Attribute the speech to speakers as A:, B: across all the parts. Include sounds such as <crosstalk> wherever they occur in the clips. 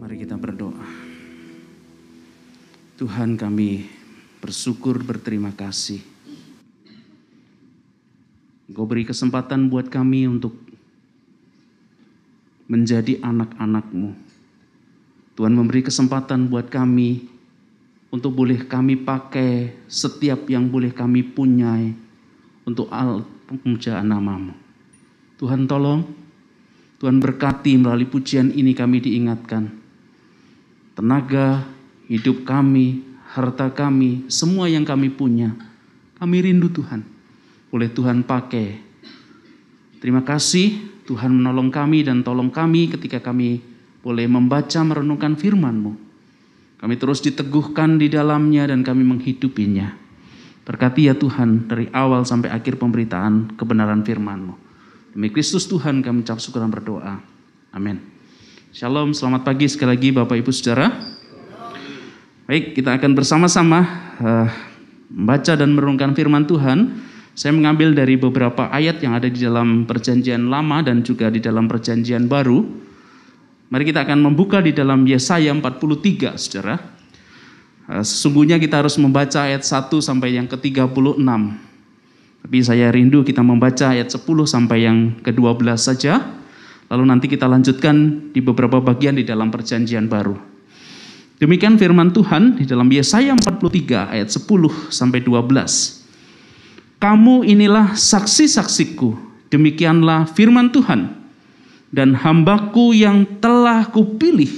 A: Mari kita berdoa. Tuhan kami bersyukur berterima kasih. Engkau beri kesempatan buat kami untuk menjadi anak-anakmu. Tuhan memberi kesempatan buat kami untuk boleh kami pakai setiap yang boleh kami punyai untuk al pemujaan namamu. Tuhan tolong, Tuhan berkati melalui pujian ini kami diingatkan. Tenaga, hidup kami, harta kami, semua yang kami punya, kami rindu Tuhan. Boleh Tuhan pakai. Terima kasih Tuhan menolong kami dan tolong kami ketika kami boleh membaca merenungkan firman-Mu. Kami terus diteguhkan di dalamnya dan kami menghidupinya. Berkati ya Tuhan dari awal sampai akhir pemberitaan kebenaran firman-Mu. Demi Kristus Tuhan kami ucap syukur dan berdoa. Amin. Shalom, selamat pagi sekali lagi Bapak Ibu Saudara. Baik, kita akan bersama-sama uh, membaca dan merenungkan firman Tuhan. Saya mengambil dari beberapa ayat yang ada di dalam perjanjian lama dan juga di dalam perjanjian baru. Mari kita akan membuka di dalam Yesaya 43, Saudara. Uh, sesungguhnya kita harus membaca ayat 1 sampai yang ke-36. Tapi saya rindu kita membaca ayat 10 sampai yang ke-12 saja. Lalu nanti kita lanjutkan di beberapa bagian di dalam perjanjian baru. Demikian firman Tuhan di dalam Yesaya 43 ayat 10 sampai 12. Kamu inilah saksi-saksiku, demikianlah firman Tuhan. Dan hambaku yang telah kupilih,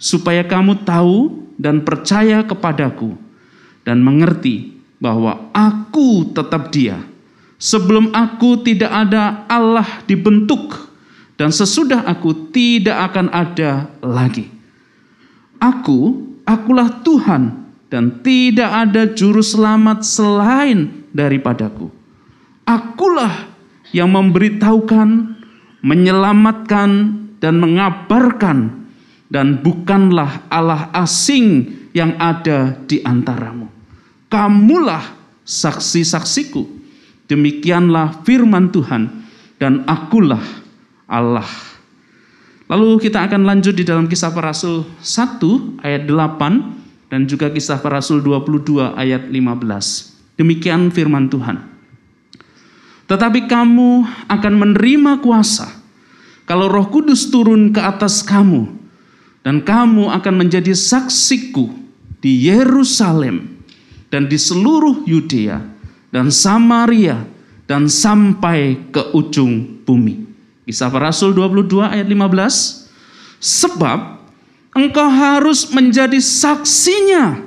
A: supaya kamu tahu dan percaya kepadaku, dan mengerti bahwa aku tetap dia. Sebelum aku tidak ada Allah dibentuk, dan sesudah aku tidak akan ada lagi. Aku, akulah Tuhan dan tidak ada juru selamat selain daripadaku. Akulah yang memberitahukan, menyelamatkan dan mengabarkan dan bukanlah Allah asing yang ada di antaramu. Kamulah saksi-saksiku. Demikianlah firman Tuhan dan akulah Allah Lalu kita akan lanjut di dalam kisah para rasul 1 ayat 8 dan juga kisah para rasul 22 ayat 15. Demikian firman Tuhan. Tetapi kamu akan menerima kuasa kalau Roh Kudus turun ke atas kamu dan kamu akan menjadi saksiku di Yerusalem dan di seluruh Yudea dan Samaria dan sampai ke ujung bumi. Kisah para Rasul 22 ayat 15. Sebab engkau harus menjadi saksinya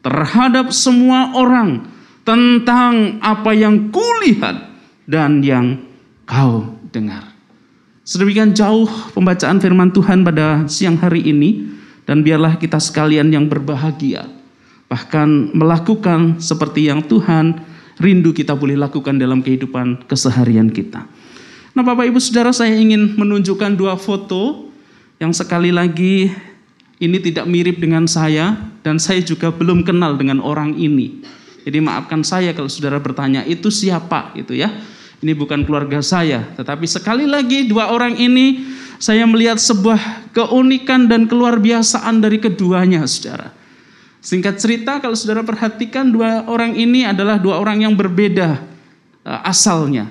A: terhadap semua orang tentang apa yang kulihat dan yang kau dengar. Sedemikian jauh pembacaan firman Tuhan pada siang hari ini dan biarlah kita sekalian yang berbahagia bahkan melakukan seperti yang Tuhan rindu kita boleh lakukan dalam kehidupan keseharian kita. Nah Bapak Ibu Saudara saya ingin menunjukkan dua foto yang sekali lagi ini tidak mirip dengan saya dan saya juga belum kenal dengan orang ini. Jadi maafkan saya kalau saudara bertanya itu siapa itu ya. Ini bukan keluarga saya, tetapi sekali lagi dua orang ini saya melihat sebuah keunikan dan keluar biasaan dari keduanya, saudara. Singkat cerita, kalau saudara perhatikan dua orang ini adalah dua orang yang berbeda uh, asalnya.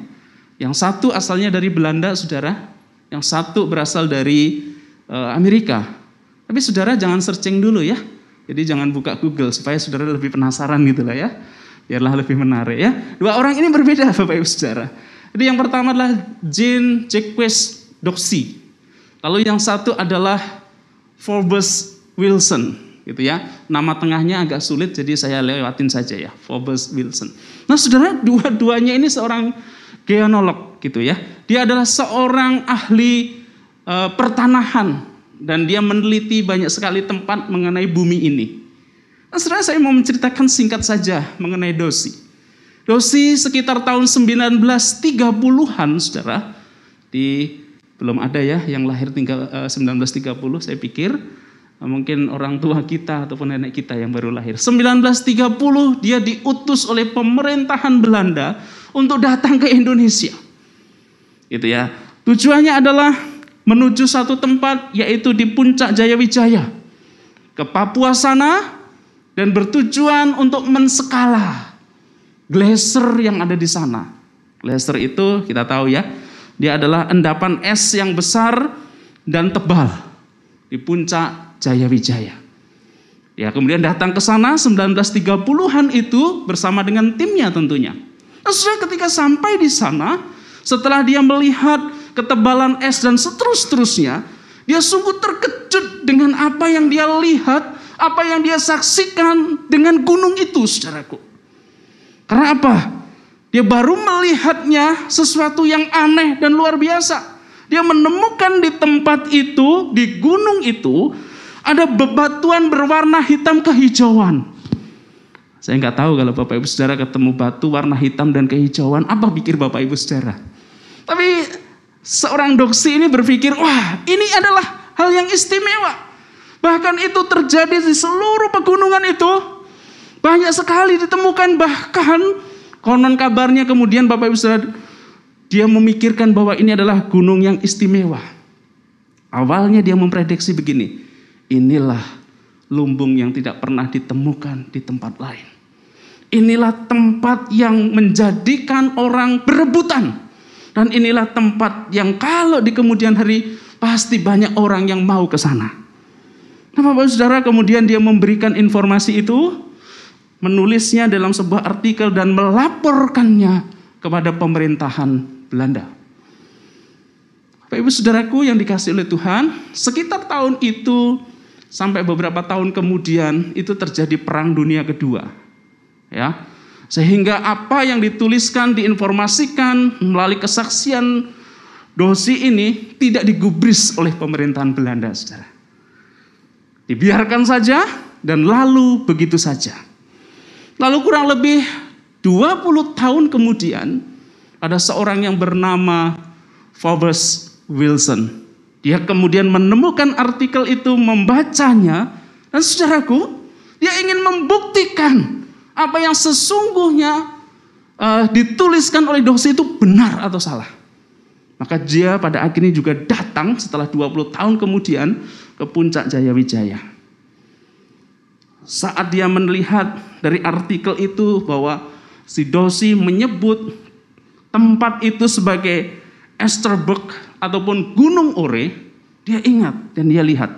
A: Yang satu asalnya dari Belanda, saudara. Yang satu berasal dari uh, Amerika. Tapi saudara jangan searching dulu ya. Jadi jangan buka Google supaya saudara lebih penasaran gitu lah ya. Biarlah lebih menarik ya. Dua orang ini berbeda <laughs> Bapak Ibu Saudara. Jadi yang pertama adalah Jean Jacques Doxy. Lalu yang satu adalah Forbes Wilson gitu ya. Nama tengahnya agak sulit jadi saya lewatin saja ya, Forbes Wilson. Nah, Saudara, dua-duanya ini seorang geonolog gitu ya. Dia adalah seorang ahli uh, pertanahan dan dia meneliti banyak sekali tempat mengenai bumi ini. Nah, saudara saya mau menceritakan singkat saja mengenai Dosi. Dosi sekitar tahun 1930-an, saudara, di belum ada ya yang lahir tinggal uh, 1930 saya pikir uh, mungkin orang tua kita ataupun nenek kita yang baru lahir. 1930 dia diutus oleh pemerintahan Belanda untuk datang ke Indonesia. Itu ya. Tujuannya adalah menuju satu tempat yaitu di puncak Jayawijaya ke Papua sana dan bertujuan untuk menskala glacier yang ada di sana. Glacier itu kita tahu ya, dia adalah endapan es yang besar dan tebal di puncak Jayawijaya. Ya, kemudian datang ke sana 1930-an itu bersama dengan timnya tentunya. Nah, sudah ketika sampai di sana, setelah dia melihat ketebalan es dan seterus-terusnya, dia sungguh terkejut dengan apa yang dia lihat, apa yang dia saksikan dengan gunung itu, saudaraku. Karena apa? Dia baru melihatnya sesuatu yang aneh dan luar biasa. Dia menemukan di tempat itu, di gunung itu, ada bebatuan berwarna hitam kehijauan. Saya nggak tahu kalau Bapak Ibu Saudara ketemu batu warna hitam dan kehijauan, apa pikir Bapak Ibu Saudara? Tapi seorang doksi ini berpikir, wah ini adalah hal yang istimewa. Bahkan itu terjadi di seluruh pegunungan itu. Banyak sekali ditemukan bahkan konon kabarnya kemudian Bapak Ibu Saudara dia memikirkan bahwa ini adalah gunung yang istimewa. Awalnya dia memprediksi begini, Inilah lumbung yang tidak pernah ditemukan di tempat lain. Inilah tempat yang menjadikan orang berebutan. Dan inilah tempat yang kalau di kemudian hari pasti banyak orang yang mau ke sana. Nah Bapak Saudara kemudian dia memberikan informasi itu, menulisnya dalam sebuah artikel dan melaporkannya kepada pemerintahan Belanda. Bapak Ibu Saudaraku yang dikasih oleh Tuhan, sekitar tahun itu sampai beberapa tahun kemudian itu terjadi perang dunia kedua. Ya. Sehingga apa yang dituliskan, diinformasikan melalui kesaksian dosi ini tidak digubris oleh pemerintahan Belanda, Saudara. Dibiarkan saja dan lalu begitu saja. Lalu kurang lebih 20 tahun kemudian ada seorang yang bernama Forbes Wilson dia kemudian menemukan artikel itu, membacanya, dan saudaraku, dia ingin membuktikan apa yang sesungguhnya uh, dituliskan oleh dosi itu benar atau salah. Maka dia pada akhirnya juga datang setelah 20 tahun kemudian ke puncak Jayawijaya. Saat dia melihat dari artikel itu bahwa si Dosi menyebut tempat itu sebagai Esterberg ataupun Gunung Ore, dia ingat dan dia lihat.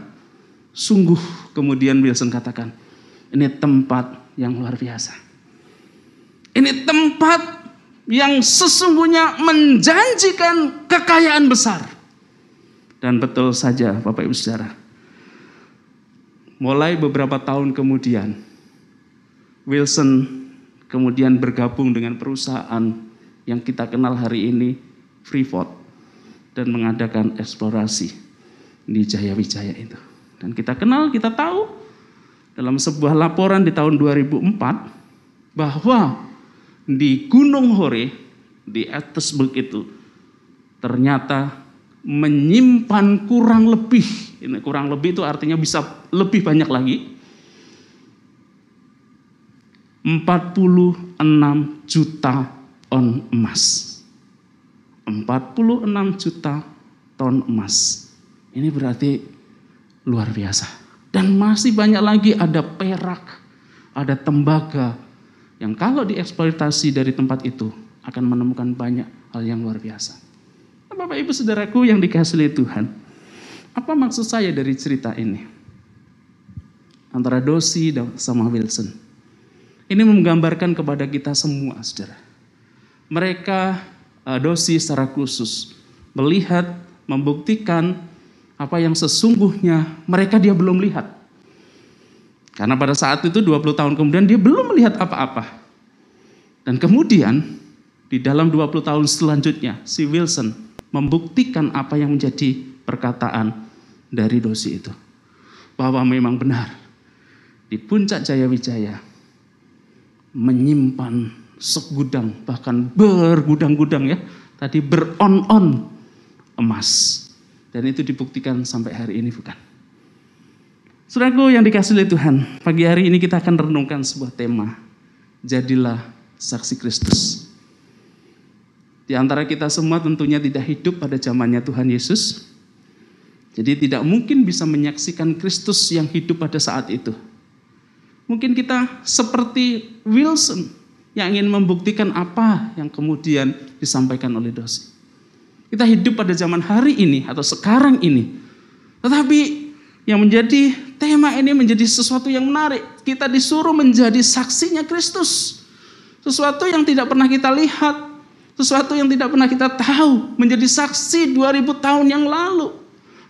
A: Sungguh kemudian Wilson katakan, ini tempat yang luar biasa. Ini tempat yang sesungguhnya menjanjikan kekayaan besar. Dan betul saja Bapak Ibu Saudara. Mulai beberapa tahun kemudian, Wilson kemudian bergabung dengan perusahaan yang kita kenal hari ini, Freeport dan mengadakan eksplorasi di Jaya Wijaya itu. Dan kita kenal, kita tahu dalam sebuah laporan di tahun 2004 bahwa di Gunung Hore di Etesburg itu ternyata menyimpan kurang lebih ini kurang lebih itu artinya bisa lebih banyak lagi 46 juta on emas 46 juta ton emas. Ini berarti luar biasa. Dan masih banyak lagi ada perak, ada tembaga yang kalau dieksploitasi dari tempat itu akan menemukan banyak hal yang luar biasa. Bapak Ibu Saudaraku yang dikasihi Tuhan, apa maksud saya dari cerita ini? Antara Dosi dan sama Wilson. Ini menggambarkan kepada kita semua, saudara. Mereka dosi secara khusus. Melihat, membuktikan apa yang sesungguhnya mereka dia belum lihat. Karena pada saat itu 20 tahun kemudian dia belum melihat apa-apa. Dan kemudian di dalam 20 tahun selanjutnya si Wilson membuktikan apa yang menjadi perkataan dari dosi itu. Bahwa memang benar di puncak Jaya Wijaya menyimpan segudang bahkan bergudang-gudang ya. Tadi beron-on emas. Dan itu dibuktikan sampai hari ini bukan? Saudaraku yang dikasih oleh Tuhan pagi hari ini kita akan renungkan sebuah tema. Jadilah saksi Kristus. Di antara kita semua tentunya tidak hidup pada zamannya Tuhan Yesus. Jadi tidak mungkin bisa menyaksikan Kristus yang hidup pada saat itu. Mungkin kita seperti Wilson yang ingin membuktikan apa yang kemudian disampaikan oleh dosi. Kita hidup pada zaman hari ini atau sekarang ini. Tetapi yang menjadi tema ini menjadi sesuatu yang menarik. Kita disuruh menjadi saksinya Kristus. Sesuatu yang tidak pernah kita lihat, sesuatu yang tidak pernah kita tahu, menjadi saksi 2000 tahun yang lalu.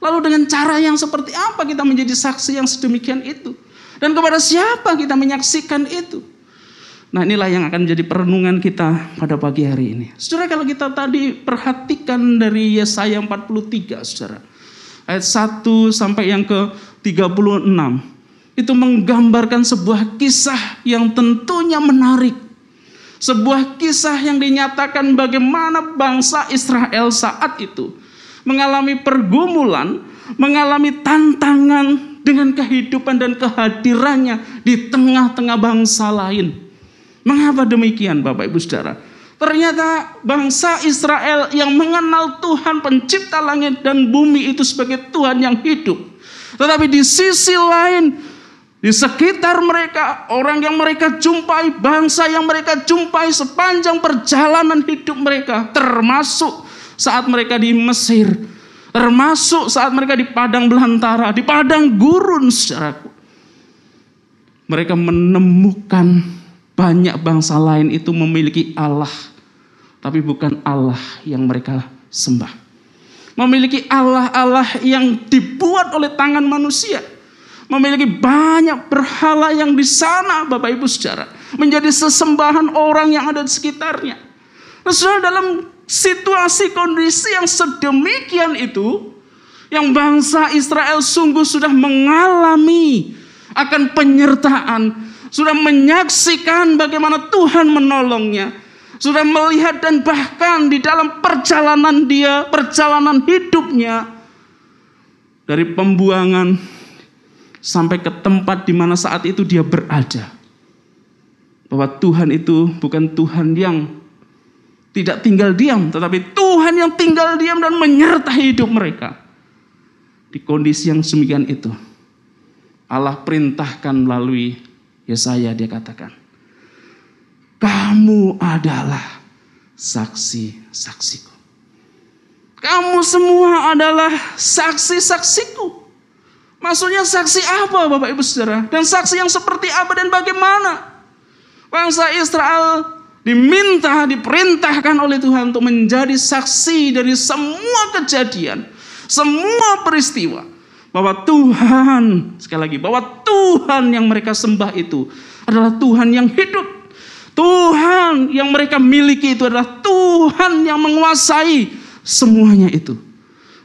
A: Lalu dengan cara yang seperti apa kita menjadi saksi yang sedemikian itu? Dan kepada siapa kita menyaksikan itu? Nah inilah yang akan menjadi perenungan kita pada pagi hari ini. Saudara kalau kita tadi perhatikan dari Yesaya 43 saudara. Ayat 1 sampai yang ke 36. Itu menggambarkan sebuah kisah yang tentunya menarik. Sebuah kisah yang dinyatakan bagaimana bangsa Israel saat itu mengalami pergumulan, mengalami tantangan dengan kehidupan dan kehadirannya di tengah-tengah bangsa lain. Mengapa demikian Bapak Ibu Saudara? Ternyata bangsa Israel yang mengenal Tuhan pencipta langit dan bumi itu sebagai Tuhan yang hidup. Tetapi di sisi lain, di sekitar mereka, orang yang mereka jumpai, bangsa yang mereka jumpai sepanjang perjalanan hidup mereka, termasuk saat mereka di Mesir, termasuk saat mereka di padang belantara, di padang gurun secara mereka menemukan banyak bangsa lain itu memiliki Allah, tapi bukan Allah yang mereka sembah. Memiliki Allah-Allah yang dibuat oleh tangan manusia. Memiliki banyak berhala yang di sana, Bapak Ibu saudara. Menjadi sesembahan orang yang ada di sekitarnya. Saudara dalam situasi kondisi yang sedemikian itu yang bangsa Israel sungguh sudah mengalami akan penyertaan, sudah menyaksikan bagaimana Tuhan menolongnya, sudah melihat dan bahkan di dalam perjalanan dia, perjalanan hidupnya dari pembuangan sampai ke tempat di mana saat itu dia berada. Bahwa Tuhan itu bukan Tuhan yang tidak tinggal diam, tetapi Tuhan yang tinggal diam dan menyertai hidup mereka. Di kondisi yang semikian itu, Allah perintahkan melalui Yesaya dia katakan, kamu adalah saksi-saksiku. Kamu semua adalah saksi-saksiku. Maksudnya saksi apa Bapak Ibu Saudara? Dan saksi yang seperti apa dan bagaimana? Bangsa Israel diminta, diperintahkan oleh Tuhan untuk menjadi saksi dari semua kejadian, semua peristiwa. Bahwa Tuhan, sekali lagi, bahwa Tuhan yang mereka sembah itu adalah Tuhan yang hidup. Tuhan yang mereka miliki itu adalah Tuhan yang menguasai semuanya itu.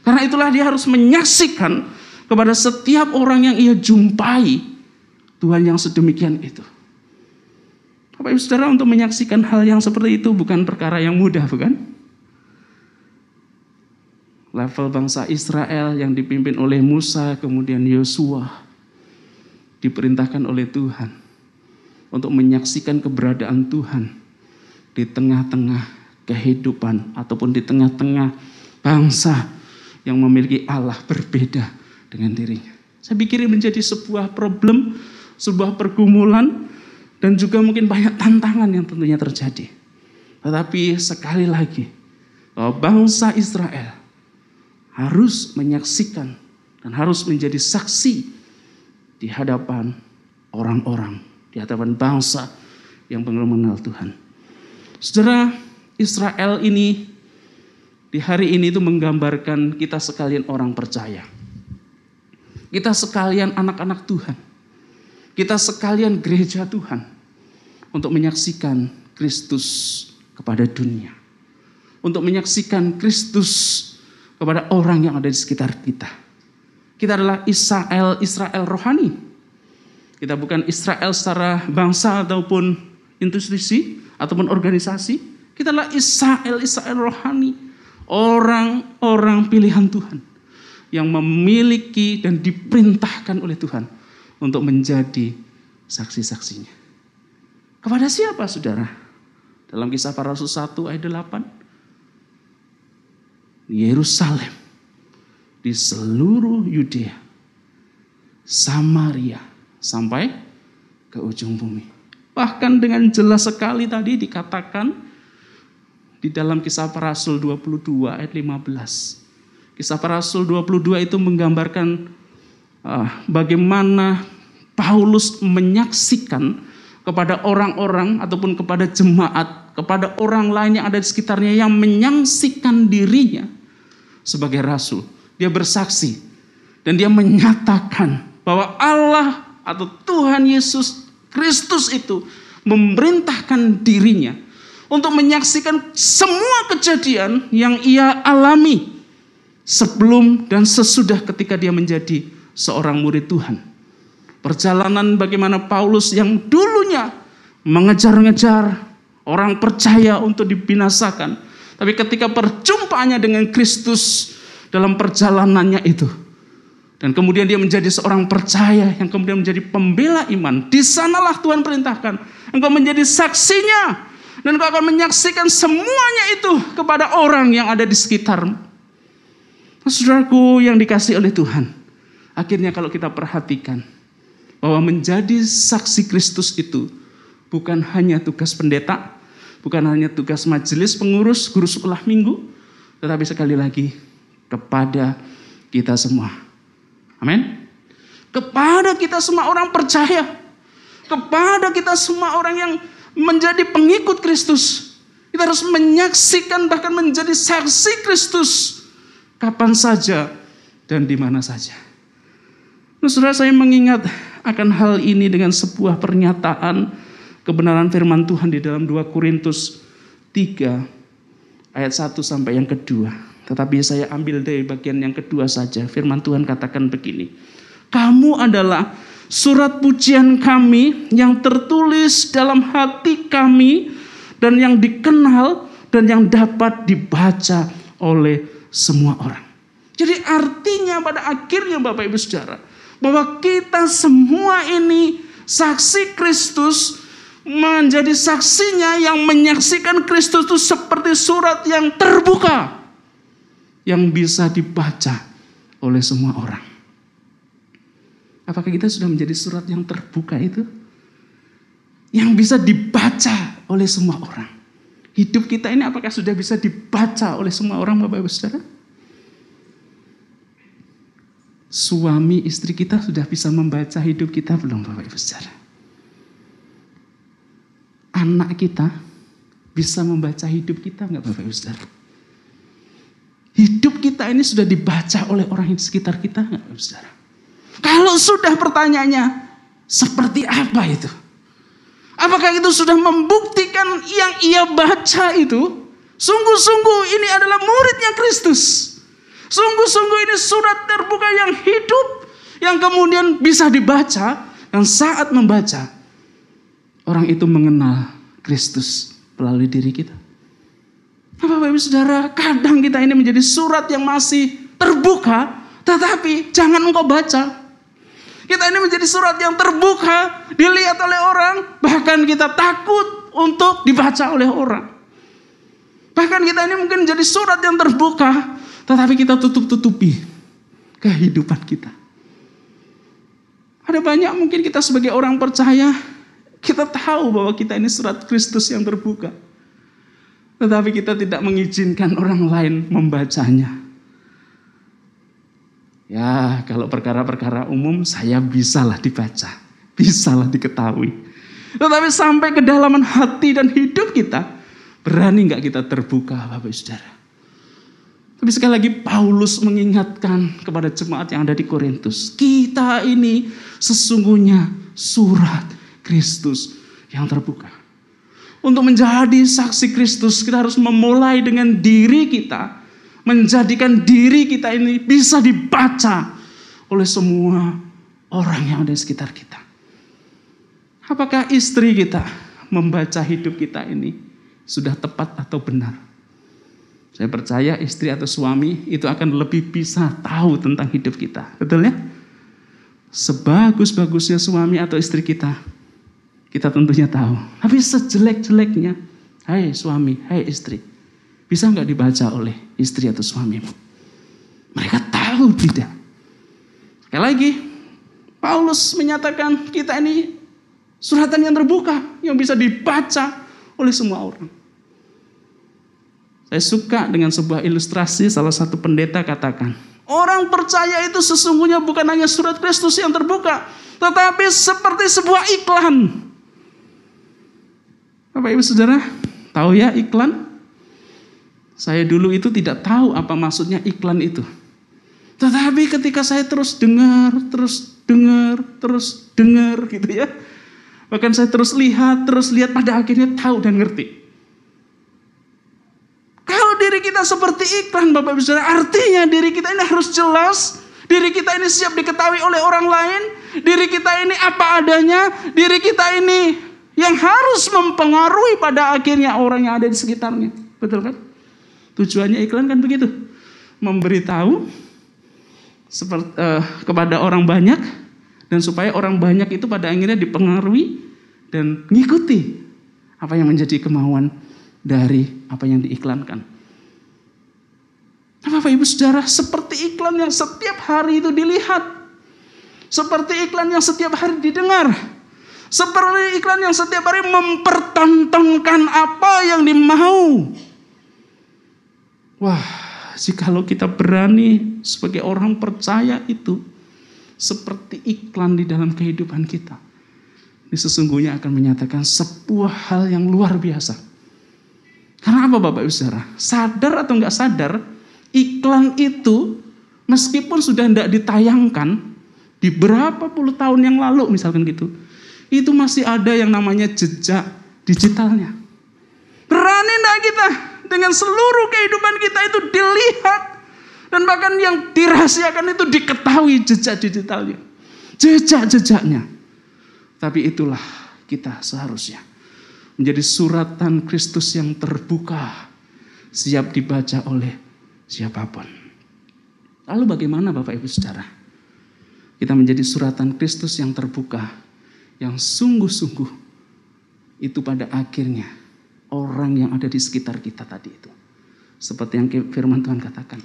A: Karena itulah dia harus menyaksikan kepada setiap orang yang ia jumpai Tuhan yang sedemikian itu. Bapak Ibu Saudara untuk menyaksikan hal yang seperti itu bukan perkara yang mudah, bukan? Level bangsa Israel yang dipimpin oleh Musa, kemudian Yosua, diperintahkan oleh Tuhan untuk menyaksikan keberadaan Tuhan di tengah-tengah kehidupan ataupun di tengah-tengah bangsa yang memiliki Allah berbeda dengan dirinya. Saya pikir ini menjadi sebuah problem, sebuah pergumulan dan juga mungkin banyak tantangan yang tentunya terjadi. Tetapi sekali lagi, bangsa Israel harus menyaksikan dan harus menjadi saksi di hadapan orang-orang, di hadapan bangsa yang belum mengenal Tuhan. Saudara, Israel ini di hari ini itu menggambarkan kita sekalian orang percaya. Kita sekalian anak-anak Tuhan kita sekalian gereja Tuhan untuk menyaksikan Kristus kepada dunia. Untuk menyaksikan Kristus kepada orang yang ada di sekitar kita. Kita adalah Israel, Israel rohani. Kita bukan Israel secara bangsa ataupun institusi ataupun organisasi. Kita adalah Israel, Israel rohani. Orang-orang pilihan Tuhan. Yang memiliki dan diperintahkan oleh Tuhan untuk menjadi saksi-saksinya. Kepada siapa saudara? Dalam kisah para rasul 1 ayat 8. Yerusalem di seluruh Yudea, Samaria, sampai ke ujung bumi. Bahkan dengan jelas sekali tadi dikatakan di dalam kisah para rasul 22 ayat 15. Kisah para rasul 22 itu menggambarkan uh, bagaimana Paulus menyaksikan kepada orang-orang ataupun kepada jemaat, kepada orang lain yang ada di sekitarnya yang menyaksikan dirinya sebagai rasul. Dia bersaksi dan dia menyatakan bahwa Allah atau Tuhan Yesus Kristus itu memerintahkan dirinya untuk menyaksikan semua kejadian yang ia alami sebelum dan sesudah ketika dia menjadi seorang murid Tuhan. Perjalanan bagaimana Paulus yang dulunya mengejar-ngejar orang percaya untuk dibinasakan. Tapi ketika perjumpaannya dengan Kristus dalam perjalanannya itu, dan kemudian dia menjadi seorang percaya yang kemudian menjadi pembela iman. Di sanalah Tuhan perintahkan. Engkau menjadi saksinya. Dan engkau akan menyaksikan semuanya itu kepada orang yang ada di sekitarmu. Saudaraku yang dikasih oleh Tuhan. Akhirnya kalau kita perhatikan. Bahwa menjadi saksi Kristus itu. Bukan hanya tugas pendeta. Bukan hanya tugas majelis pengurus, guru sekolah minggu. Tetapi sekali lagi kepada kita semua Amin. Kepada kita semua orang percaya. Kepada kita semua orang yang menjadi pengikut Kristus. Kita harus menyaksikan bahkan menjadi saksi Kristus. Kapan saja dan di mana saja. Nah, saya mengingat akan hal ini dengan sebuah pernyataan kebenaran firman Tuhan di dalam 2 Korintus 3 ayat 1 sampai yang kedua. Tetapi saya ambil dari bagian yang kedua saja. Firman Tuhan katakan begini. Kamu adalah surat pujian kami yang tertulis dalam hati kami dan yang dikenal dan yang dapat dibaca oleh semua orang. Jadi artinya pada akhirnya Bapak Ibu Saudara bahwa kita semua ini saksi Kristus menjadi saksinya yang menyaksikan Kristus itu seperti surat yang terbuka yang bisa dibaca oleh semua orang. Apakah kita sudah menjadi surat yang terbuka itu? Yang bisa dibaca oleh semua orang. Hidup kita ini apakah sudah bisa dibaca oleh semua orang Bapak Ibu Saudara? Suami istri kita sudah bisa membaca hidup kita belum Bapak Ibu Saudara? Anak kita bisa membaca hidup kita nggak Bapak Ibu Saudara? Hidup kita ini sudah dibaca oleh orang di sekitar kita nggak, saudara? Kalau sudah pertanyaannya, seperti apa itu? Apakah itu sudah membuktikan yang ia baca itu? Sungguh-sungguh ini adalah muridnya Kristus. Sungguh-sungguh ini surat terbuka yang hidup, yang kemudian bisa dibaca, dan saat membaca, orang itu mengenal Kristus melalui diri kita. Bapak Ibu Saudara, kadang kita ini menjadi surat yang masih terbuka, tetapi jangan engkau baca. Kita ini menjadi surat yang terbuka, dilihat oleh orang, bahkan kita takut untuk dibaca oleh orang. Bahkan kita ini mungkin menjadi surat yang terbuka, tetapi kita tutup-tutupi kehidupan kita. Ada banyak mungkin kita sebagai orang percaya, kita tahu bahwa kita ini surat Kristus yang terbuka. Tetapi kita tidak mengizinkan orang lain membacanya. Ya, kalau perkara-perkara umum saya bisalah dibaca, bisalah diketahui. Tetapi sampai kedalaman hati dan hidup kita, berani nggak kita terbuka, Bapak Saudara? Tapi sekali lagi Paulus mengingatkan kepada jemaat yang ada di Korintus, kita ini sesungguhnya surat Kristus yang terbuka. Untuk menjadi saksi Kristus, kita harus memulai dengan diri kita. Menjadikan diri kita ini bisa dibaca oleh semua orang yang ada di sekitar kita. Apakah istri kita membaca hidup kita ini sudah tepat atau benar? Saya percaya istri atau suami itu akan lebih bisa tahu tentang hidup kita. Betul ya? Sebagus-bagusnya suami atau istri kita, kita tentunya tahu. Tapi sejelek-jeleknya, hai suami, hai istri, bisa nggak dibaca oleh istri atau suamimu? Mereka tahu tidak. Sekali lagi, Paulus menyatakan kita ini suratan yang terbuka yang bisa dibaca oleh semua orang. Saya suka dengan sebuah ilustrasi salah satu pendeta katakan, orang percaya itu sesungguhnya bukan hanya surat Kristus yang terbuka, tetapi seperti sebuah iklan. Bapak Ibu Saudara, tahu ya iklan? Saya dulu itu tidak tahu apa maksudnya iklan itu. Tetapi ketika saya terus dengar, terus dengar, terus dengar gitu ya. Bahkan saya terus lihat, terus lihat pada akhirnya tahu dan ngerti. Kalau diri kita seperti iklan Bapak Ibu Saudara, artinya diri kita ini harus jelas, diri kita ini siap diketahui oleh orang lain, diri kita ini apa adanya, diri kita ini yang harus mempengaruhi pada akhirnya orang yang ada di sekitarnya. Betul kan? Tujuannya iklan kan begitu. Memberitahu seperti, uh, kepada orang banyak dan supaya orang banyak itu pada akhirnya dipengaruhi dan mengikuti apa yang menjadi kemauan dari apa yang diiklankan. Nah, Bapak Ibu Saudara, seperti iklan yang setiap hari itu dilihat. Seperti iklan yang setiap hari didengar. Seperti iklan yang setiap hari mempertontonkan apa yang dimau. Wah, jikalau kita berani sebagai orang percaya itu seperti iklan di dalam kehidupan kita. Ini sesungguhnya akan menyatakan sebuah hal yang luar biasa karena apa Bapak Ibu Saudara? Sadar atau enggak sadar, iklan itu meskipun sudah tidak ditayangkan di berapa puluh tahun yang lalu misalkan gitu, itu masih ada yang namanya jejak digitalnya. Berani enggak kita dengan seluruh kehidupan kita itu dilihat dan bahkan yang dirahasiakan itu diketahui jejak digitalnya. Jejak-jejaknya. Tapi itulah kita seharusnya menjadi suratan Kristus yang terbuka, siap dibaca oleh siapa pun. Lalu bagaimana Bapak Ibu Saudara? Kita menjadi suratan Kristus yang terbuka, yang sungguh-sungguh itu pada akhirnya orang yang ada di sekitar kita tadi itu. Seperti yang firman Tuhan katakan.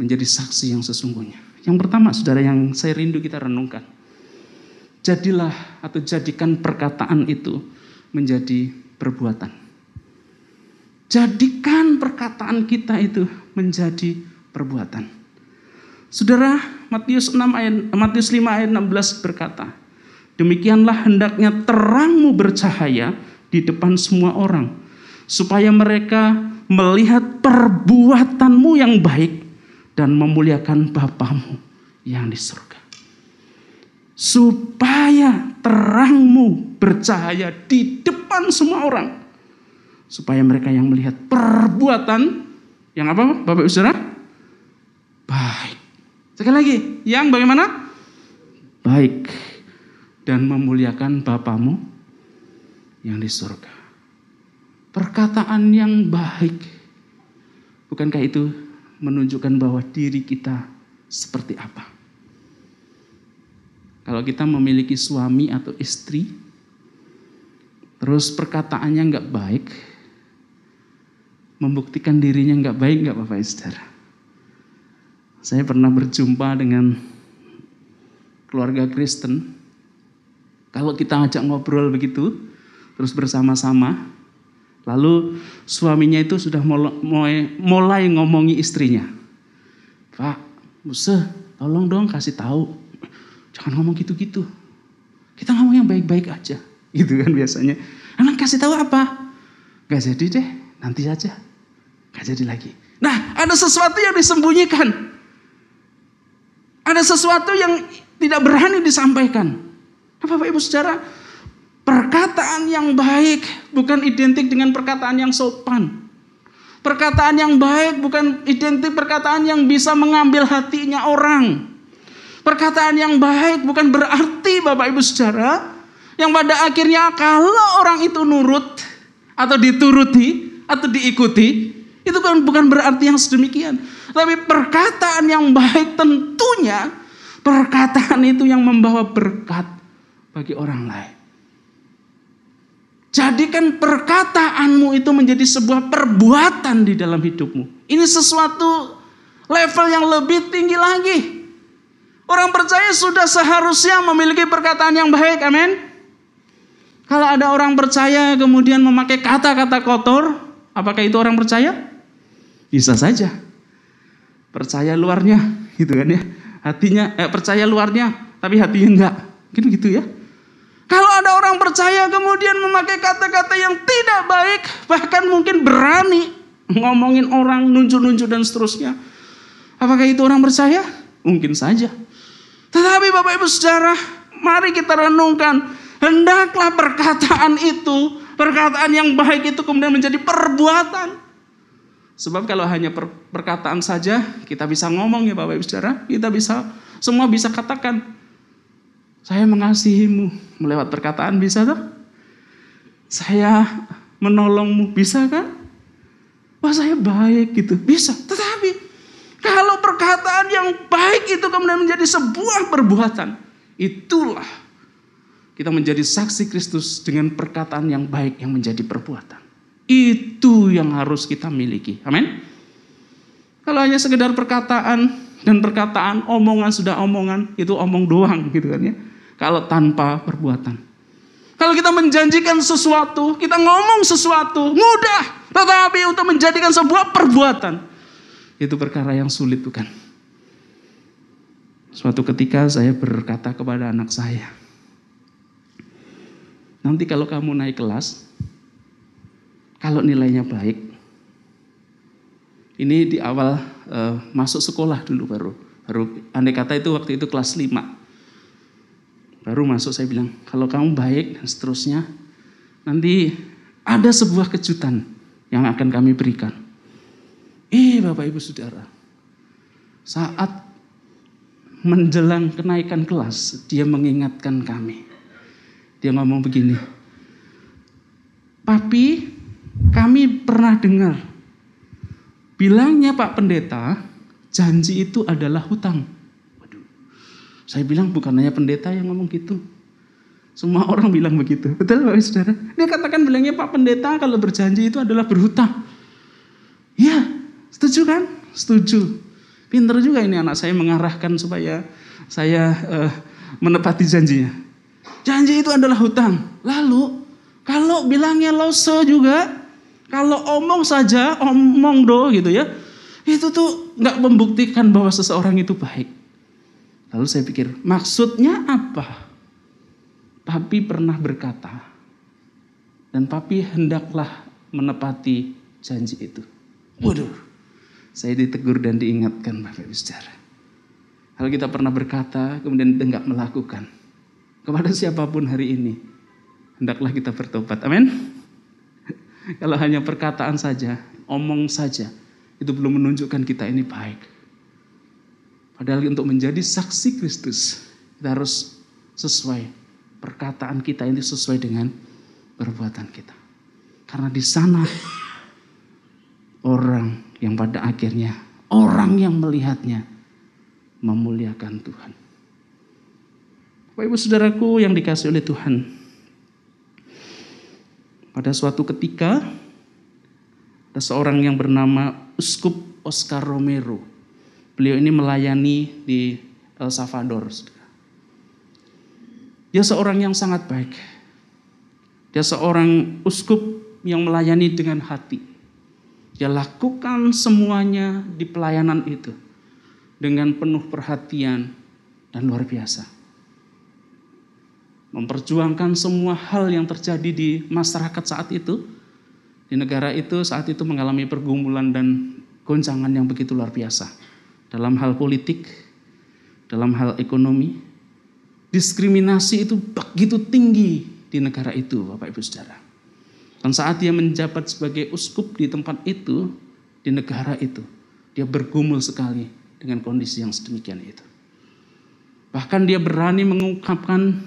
A: Menjadi saksi yang sesungguhnya. Yang pertama saudara yang saya rindu kita renungkan. Jadilah atau jadikan perkataan itu menjadi perbuatan. Jadikan perkataan kita itu menjadi perbuatan. Saudara, Matius 6 ayat Matius 5 ayat 16 berkata, "Demikianlah hendaknya terangmu bercahaya di depan semua orang, supaya mereka melihat perbuatanmu yang baik dan memuliakan Bapamu yang di surga." Supaya terangmu bercahaya di depan semua orang. Supaya mereka yang melihat perbuatan yang apa Bapak Ibu Saudara? Baik. Sekali lagi, yang bagaimana? Baik. Dan memuliakan Bapamu yang di surga. Perkataan yang baik. Bukankah itu menunjukkan bahwa diri kita seperti apa? Kalau kita memiliki suami atau istri, terus perkataannya nggak baik, membuktikan dirinya nggak baik nggak Bapak Saudara? Saya pernah berjumpa dengan keluarga Kristen. Kalau kita ajak ngobrol begitu, terus bersama-sama, lalu suaminya itu sudah mulai, mulai ngomongi istrinya. Pak, Musa, tolong dong kasih tahu Jangan ngomong gitu-gitu. Kita ngomong yang baik-baik aja. <laughs> Gitu kan biasanya. Emang kasih tahu apa? Gak jadi deh, nanti saja. Gak jadi lagi. Nah, ada sesuatu yang disembunyikan. Ada sesuatu yang tidak berani disampaikan. Apa Bapak Ibu Saudara? Perkataan yang baik bukan identik dengan perkataan yang sopan. Perkataan yang baik bukan identik perkataan yang bisa mengambil hatinya orang. Perkataan yang baik bukan berarti Bapak Ibu Saudara yang pada akhirnya kalau orang itu nurut atau dituruti atau diikuti itu kan bukan berarti yang sedemikian. Tapi perkataan yang baik tentunya perkataan itu yang membawa berkat bagi orang lain. Jadikan perkataanmu itu menjadi sebuah perbuatan di dalam hidupmu. Ini sesuatu level yang lebih tinggi lagi. Orang percaya sudah seharusnya memiliki perkataan yang baik, amin. Kalau ada orang percaya kemudian memakai kata-kata kotor, apakah itu orang percaya? Bisa saja. Percaya luarnya, gitu kan ya. Hatinya eh, percaya luarnya, tapi hatinya enggak. Gitu gitu ya. Kalau ada orang percaya kemudian memakai kata-kata yang tidak baik, bahkan mungkin berani ngomongin orang, nunjuk-nunjuk dan seterusnya. Apakah itu orang percaya? Mungkin saja. Tetapi Bapak Ibu Saudara, mari kita renungkan. Hendaklah perkataan itu, perkataan yang baik itu kemudian menjadi perbuatan. Sebab kalau hanya per, perkataan saja, kita bisa ngomong ya Bapak Ibu Saudara. Kita bisa, semua bisa katakan, saya mengasihimu. Melewat perkataan bisa tuh? Saya menolongmu, bisa kan? Wah saya baik gitu, bisa. Tetapi kalau perkataan yang baik itu kemudian menjadi sebuah perbuatan, itulah kita menjadi saksi Kristus dengan perkataan yang baik yang menjadi perbuatan. Itu yang harus kita miliki. Amin. Kalau hanya sekedar perkataan dan perkataan omongan sudah omongan itu omong doang gitu kan ya. Kalau tanpa perbuatan. Kalau kita menjanjikan sesuatu, kita ngomong sesuatu, mudah. Tetapi untuk menjadikan sebuah perbuatan, itu perkara yang sulit bukan? Suatu ketika saya berkata kepada anak saya, nanti kalau kamu naik kelas, kalau nilainya baik, ini di awal uh, masuk sekolah dulu baru, baru andai kata itu waktu itu kelas 5. Baru masuk saya bilang, kalau kamu baik dan seterusnya, nanti ada sebuah kejutan yang akan kami berikan. Eh Bapak Ibu Saudara, saat menjelang kenaikan kelas, dia mengingatkan kami. Dia ngomong begini, Papi, kami pernah dengar, bilangnya Pak Pendeta, janji itu adalah hutang. Saya bilang bukan hanya pendeta yang ngomong gitu, semua orang bilang begitu. Betul Bapak Saudara? Dia katakan bilangnya Pak Pendeta kalau berjanji itu adalah berhutang. Iya, setuju kan? Setuju. Pinter juga ini anak saya mengarahkan supaya saya uh, menepati janjinya. Janji itu adalah hutang. Lalu kalau bilangnya lose juga, kalau omong saja, omong do gitu ya, itu tuh nggak membuktikan bahwa seseorang itu baik. Lalu saya pikir, maksudnya apa? Papi pernah berkata, dan papi hendaklah menepati janji itu. Waduh, saya ditegur dan diingatkan Bapak Ibu Saudara. Kalau kita pernah berkata, kemudian tidak melakukan, kepada siapa pun hari ini, hendaklah kita bertobat. Amin. <laughs> Kalau hanya perkataan saja, omong saja, itu belum menunjukkan kita ini baik. Padahal untuk menjadi saksi Kristus, kita harus sesuai perkataan kita ini sesuai dengan perbuatan kita. Karena di sana orang yang pada akhirnya orang yang melihatnya memuliakan Tuhan. Bapak Ibu Saudaraku yang dikasih oleh Tuhan. Pada suatu ketika ada seorang yang bernama Uskup Oscar Romero. Beliau ini melayani di El Salvador. Dia seorang yang sangat baik. Dia seorang uskup yang melayani dengan hati. Dia lakukan semuanya di pelayanan itu dengan penuh perhatian dan luar biasa. Memperjuangkan semua hal yang terjadi di masyarakat saat itu, di negara itu saat itu mengalami pergumulan dan goncangan yang begitu luar biasa. Dalam hal politik, dalam hal ekonomi, diskriminasi itu begitu tinggi di negara itu, Bapak Ibu Saudara. Dan saat dia menjabat sebagai uskup di tempat itu, di negara itu, dia bergumul sekali dengan kondisi yang sedemikian itu. Bahkan dia berani mengungkapkan,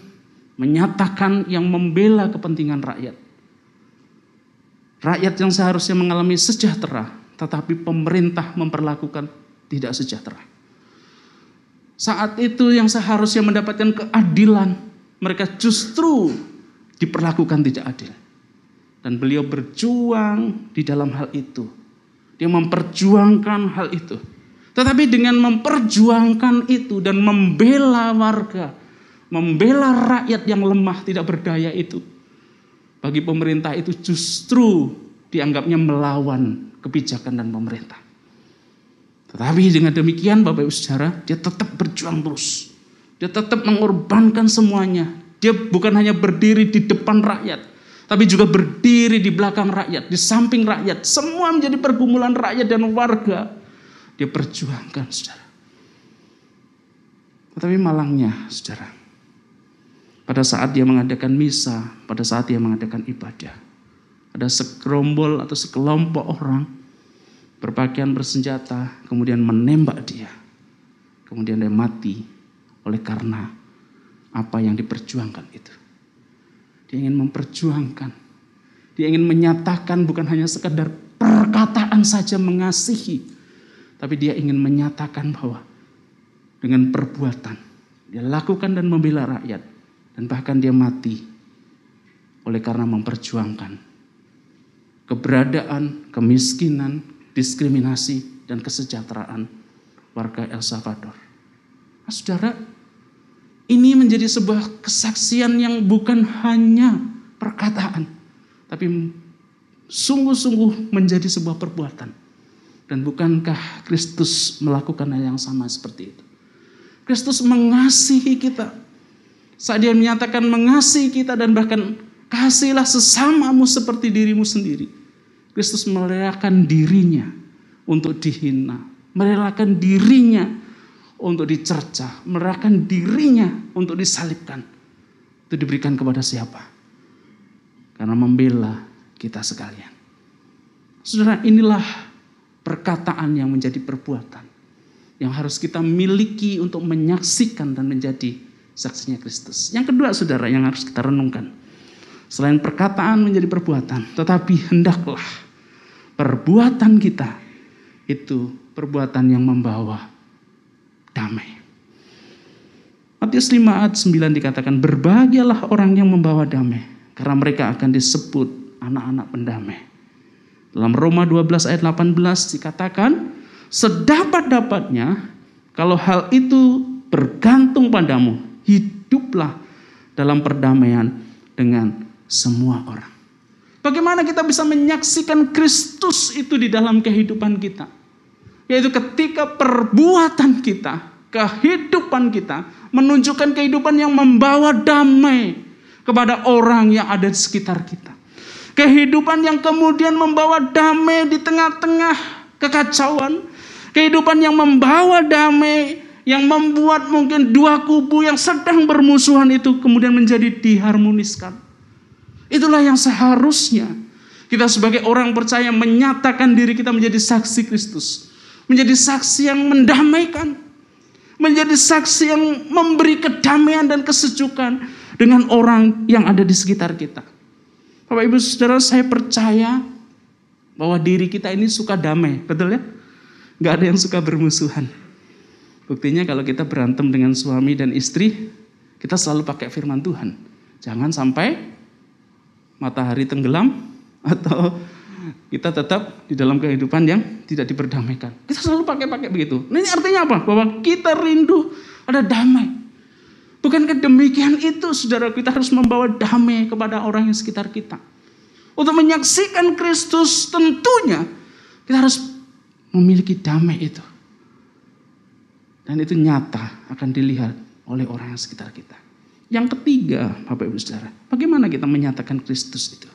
A: menyatakan yang membela kepentingan rakyat. Rakyat yang seharusnya mengalami sejahtera, tetapi pemerintah memperlakukan tidak sejahtera. Saat itu yang seharusnya mendapatkan keadilan, mereka justru diperlakukan tidak adil. Dan beliau berjuang di dalam hal itu. Dia memperjuangkan hal itu. Tetapi dengan memperjuangkan itu dan membela warga, membela rakyat yang lemah tidak berdaya itu, bagi pemerintah itu justru dianggapnya melawan kebijakan dan pemerintah. Tetapi dengan demikian Bapak Ibu Saudara, dia tetap berjuang terus. Dia tetap mengorbankan semuanya. Dia bukan hanya berdiri di depan rakyat, tapi juga berdiri di belakang rakyat, di samping rakyat. Semua menjadi pergumulan rakyat dan warga dia perjuangkan, saudara. Tetapi malangnya, saudara, pada saat dia mengadakan misa, pada saat dia mengadakan ibadah, ada sekerombol atau sekelompok orang berpakaian bersenjata, kemudian menembak dia. Kemudian dia mati oleh karena apa yang diperjuangkan itu. Dia ingin memperjuangkan. Dia ingin menyatakan bukan hanya sekedar perkataan saja mengasihi, tapi dia ingin menyatakan bahwa dengan perbuatan dia lakukan dan membela rakyat dan bahkan dia mati oleh karena memperjuangkan keberadaan, kemiskinan, diskriminasi dan kesejahteraan warga El Salvador. Nah, saudara, ini menjadi sebuah kesaksian yang bukan hanya perkataan, tapi sungguh-sungguh menjadi sebuah perbuatan. Dan bukankah Kristus melakukan hal yang sama seperti itu? Kristus mengasihi kita. Saat dia menyatakan mengasihi kita dan bahkan kasihlah sesamamu seperti dirimu sendiri. Kristus merelakan dirinya untuk dihina. Merelakan dirinya untuk dicerca. Merelakan dirinya untuk disalibkan. Itu diberikan kepada siapa? Karena membela kita sekalian. Saudara, inilah perkataan yang menjadi perbuatan yang harus kita miliki untuk menyaksikan dan menjadi saksinya Kristus. Yang kedua, saudara, yang harus kita renungkan, selain perkataan menjadi perbuatan, tetapi hendaklah perbuatan kita itu perbuatan yang membawa damai. Matius 5 ayat 9 dikatakan, berbahagialah orang yang membawa damai, karena mereka akan disebut anak-anak pendamai. Dalam Roma 12 ayat 18 dikatakan, sedapat-dapatnya kalau hal itu bergantung padamu, hiduplah dalam perdamaian dengan semua orang. Bagaimana kita bisa menyaksikan Kristus itu di dalam kehidupan kita? Yaitu ketika perbuatan kita, kehidupan kita menunjukkan kehidupan yang membawa damai kepada orang yang ada di sekitar kita. Kehidupan yang kemudian membawa damai di tengah-tengah kekacauan. Kehidupan yang membawa damai, yang membuat mungkin dua kubu yang sedang bermusuhan itu kemudian menjadi diharmoniskan. Itulah yang seharusnya kita sebagai orang percaya menyatakan diri kita menjadi saksi Kristus. Menjadi saksi yang mendamaikan. Menjadi saksi yang memberi kedamaian dan kesejukan dengan orang yang ada di sekitar kita. Bapak Ibu Saudara saya percaya bahwa diri kita ini suka damai, betul ya? Gak ada yang suka bermusuhan. Buktinya kalau kita berantem dengan suami dan istri, kita selalu pakai firman Tuhan. Jangan sampai matahari tenggelam <laughs> atau kita tetap di dalam kehidupan yang tidak diperdamaikan. Kita selalu pakai-pakai begitu. Nah, ini artinya apa? Bahwa kita rindu ada damai. Bukankah demikian itu saudara kita harus membawa damai kepada orang yang sekitar kita. Untuk menyaksikan Kristus tentunya kita harus memiliki damai itu. Dan itu nyata akan dilihat oleh orang yang sekitar kita. Yang ketiga, Bapak Ibu Saudara, bagaimana kita menyatakan Kristus itu?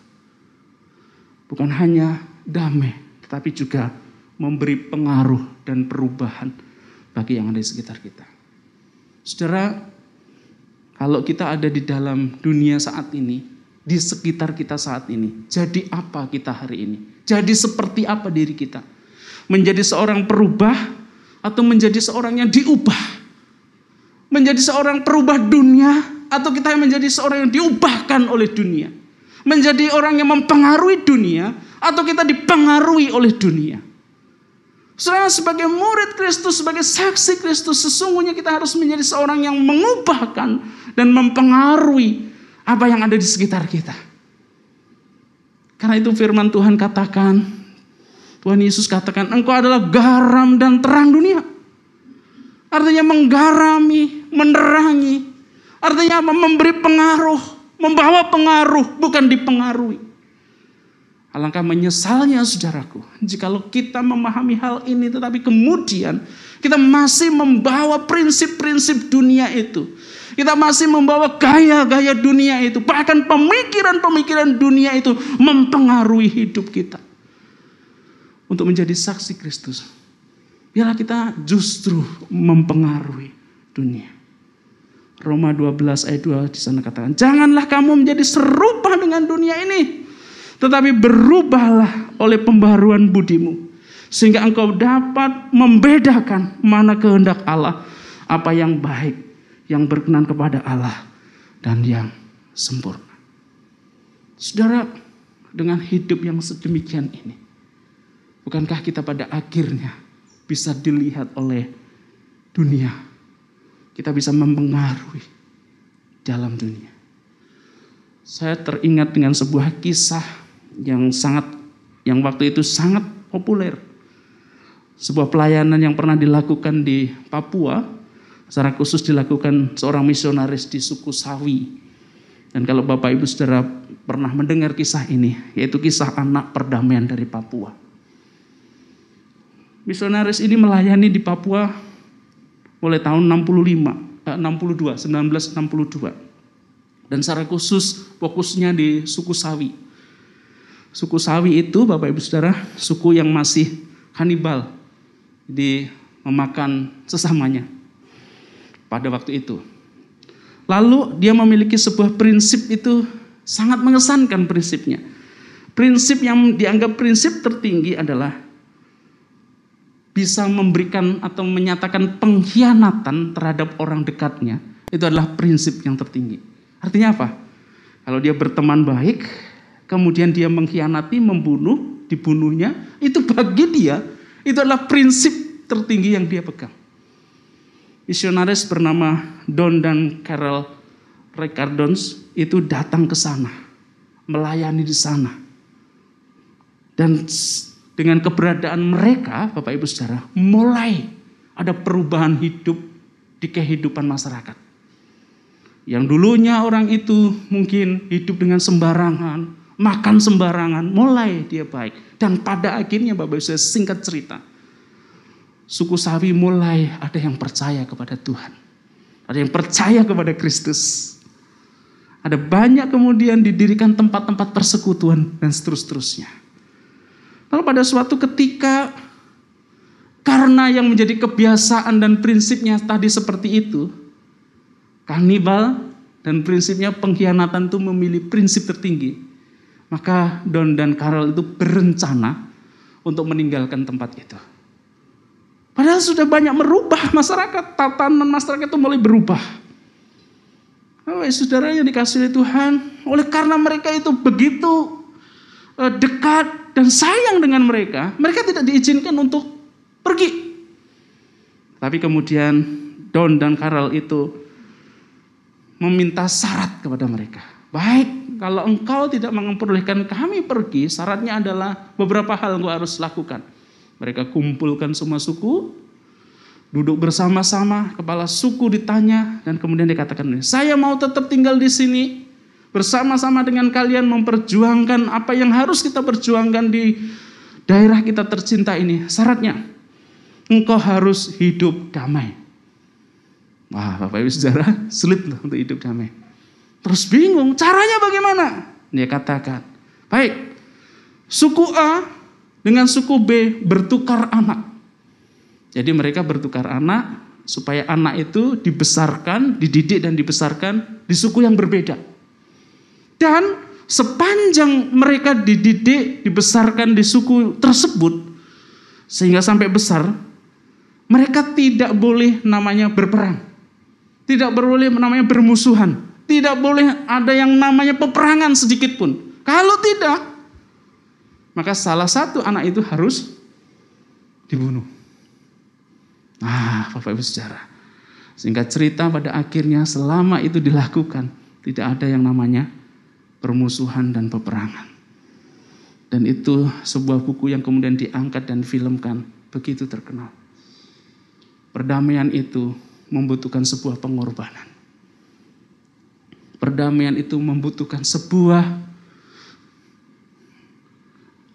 A: Bukan hanya damai, tetapi juga memberi pengaruh dan perubahan bagi yang ada di sekitar kita. Saudara, kalau kita ada di dalam dunia saat ini, di sekitar kita saat ini, jadi apa kita hari ini? Jadi seperti apa diri kita? Menjadi seorang perubah atau menjadi seorang yang diubah? Menjadi seorang perubah dunia atau kita menjadi seorang yang diubahkan oleh dunia? Menjadi orang yang mempengaruhi dunia atau kita dipengaruhi oleh dunia? Saudara sebagai murid Kristus, sebagai saksi Kristus, sesungguhnya kita harus menjadi seorang yang mengubahkan dan mempengaruhi apa yang ada di sekitar kita. Karena itu firman Tuhan katakan Tuhan Yesus katakan, engkau adalah garam dan terang dunia. Artinya menggarami, menerangi. Artinya apa? Memberi pengaruh, membawa pengaruh, bukan dipengaruhi. Alangkah menyesalnya saudaraku, jikalau kita memahami hal ini tetapi kemudian kita masih membawa prinsip-prinsip dunia itu. Kita masih membawa gaya-gaya dunia itu. Bahkan pemikiran-pemikiran dunia itu mempengaruhi hidup kita. Untuk menjadi saksi Kristus. Biarlah kita justru mempengaruhi dunia. Roma 12 ayat 2 di sana katakan, "Janganlah kamu menjadi serupa dengan dunia ini, tetapi berubahlah oleh pembaruan budimu. Sehingga engkau dapat membedakan mana kehendak Allah. Apa yang baik, yang berkenan kepada Allah. Dan yang sempurna. Saudara, dengan hidup yang sedemikian ini. Bukankah kita pada akhirnya bisa dilihat oleh dunia. Kita bisa mempengaruhi dalam dunia. Saya teringat dengan sebuah kisah yang sangat yang waktu itu sangat populer. Sebuah pelayanan yang pernah dilakukan di Papua, secara khusus dilakukan seorang misionaris di suku Sawi. Dan kalau Bapak Ibu Saudara pernah mendengar kisah ini, yaitu kisah anak perdamaian dari Papua. Misionaris ini melayani di Papua mulai tahun 65, 62, 1962. Dan secara khusus fokusnya di suku Sawi. Suku Sawi itu Bapak Ibu Saudara, suku yang masih kanibal di memakan sesamanya pada waktu itu. Lalu dia memiliki sebuah prinsip itu sangat mengesankan prinsipnya. Prinsip yang dianggap prinsip tertinggi adalah bisa memberikan atau menyatakan pengkhianatan terhadap orang dekatnya. Itu adalah prinsip yang tertinggi. Artinya apa? Kalau dia berteman baik, kemudian dia mengkhianati, membunuh, dibunuhnya, itu bagi dia itu adalah prinsip tertinggi yang dia pegang. Misionaris bernama Don dan Carol Ricardons itu datang ke sana, melayani di sana. Dan dengan keberadaan mereka, Bapak Ibu Saudara, mulai ada perubahan hidup di kehidupan masyarakat. Yang dulunya orang itu mungkin hidup dengan sembarangan, makan sembarangan, mulai dia baik. Dan pada akhirnya Bapak Ibu singkat cerita, suku Sawi mulai ada yang percaya kepada Tuhan. Ada yang percaya kepada Kristus. Ada banyak kemudian didirikan tempat-tempat persekutuan dan seterus-terusnya. Lalu pada suatu ketika karena yang menjadi kebiasaan dan prinsipnya tadi seperti itu, kanibal dan prinsipnya pengkhianatan itu memilih prinsip tertinggi. Maka Don dan Carol itu berencana untuk meninggalkan tempat itu. Padahal sudah banyak merubah masyarakat, tatanan masyarakat itu mulai berubah. Oh, saudara yang dikasih Tuhan, oleh karena mereka itu begitu eh, dekat dan sayang dengan mereka, mereka tidak diizinkan untuk pergi. Tapi kemudian Don dan Carol itu meminta syarat kepada mereka. Baik, kalau engkau tidak memperbolehkan kami pergi, syaratnya adalah beberapa hal yang harus lakukan. Mereka kumpulkan semua suku, duduk bersama-sama, kepala suku ditanya, dan kemudian dikatakan, saya mau tetap tinggal di sini, bersama-sama dengan kalian memperjuangkan apa yang harus kita perjuangkan di daerah kita tercinta ini. Syaratnya, engkau harus hidup damai. Wah, Bapak Ibu Saudara, sulit untuk hidup damai. Terus bingung, caranya bagaimana? Dia katakan, baik, suku A dengan suku B bertukar anak. Jadi mereka bertukar anak supaya anak itu dibesarkan, dididik dan dibesarkan di suku yang berbeda. Dan sepanjang mereka dididik, dibesarkan di suku tersebut, sehingga sampai besar, mereka tidak boleh namanya berperang. Tidak boleh namanya bermusuhan. Tidak boleh ada yang namanya peperangan sedikit pun. Kalau tidak, maka salah satu anak itu harus dibunuh. Nah, Bapak Ibu Saudara. Singkat cerita pada akhirnya selama itu dilakukan, tidak ada yang namanya permusuhan dan peperangan. Dan itu sebuah buku yang kemudian diangkat dan filmkan, begitu terkenal. Perdamaian itu membutuhkan sebuah pengorbanan. Perdamaian itu membutuhkan sebuah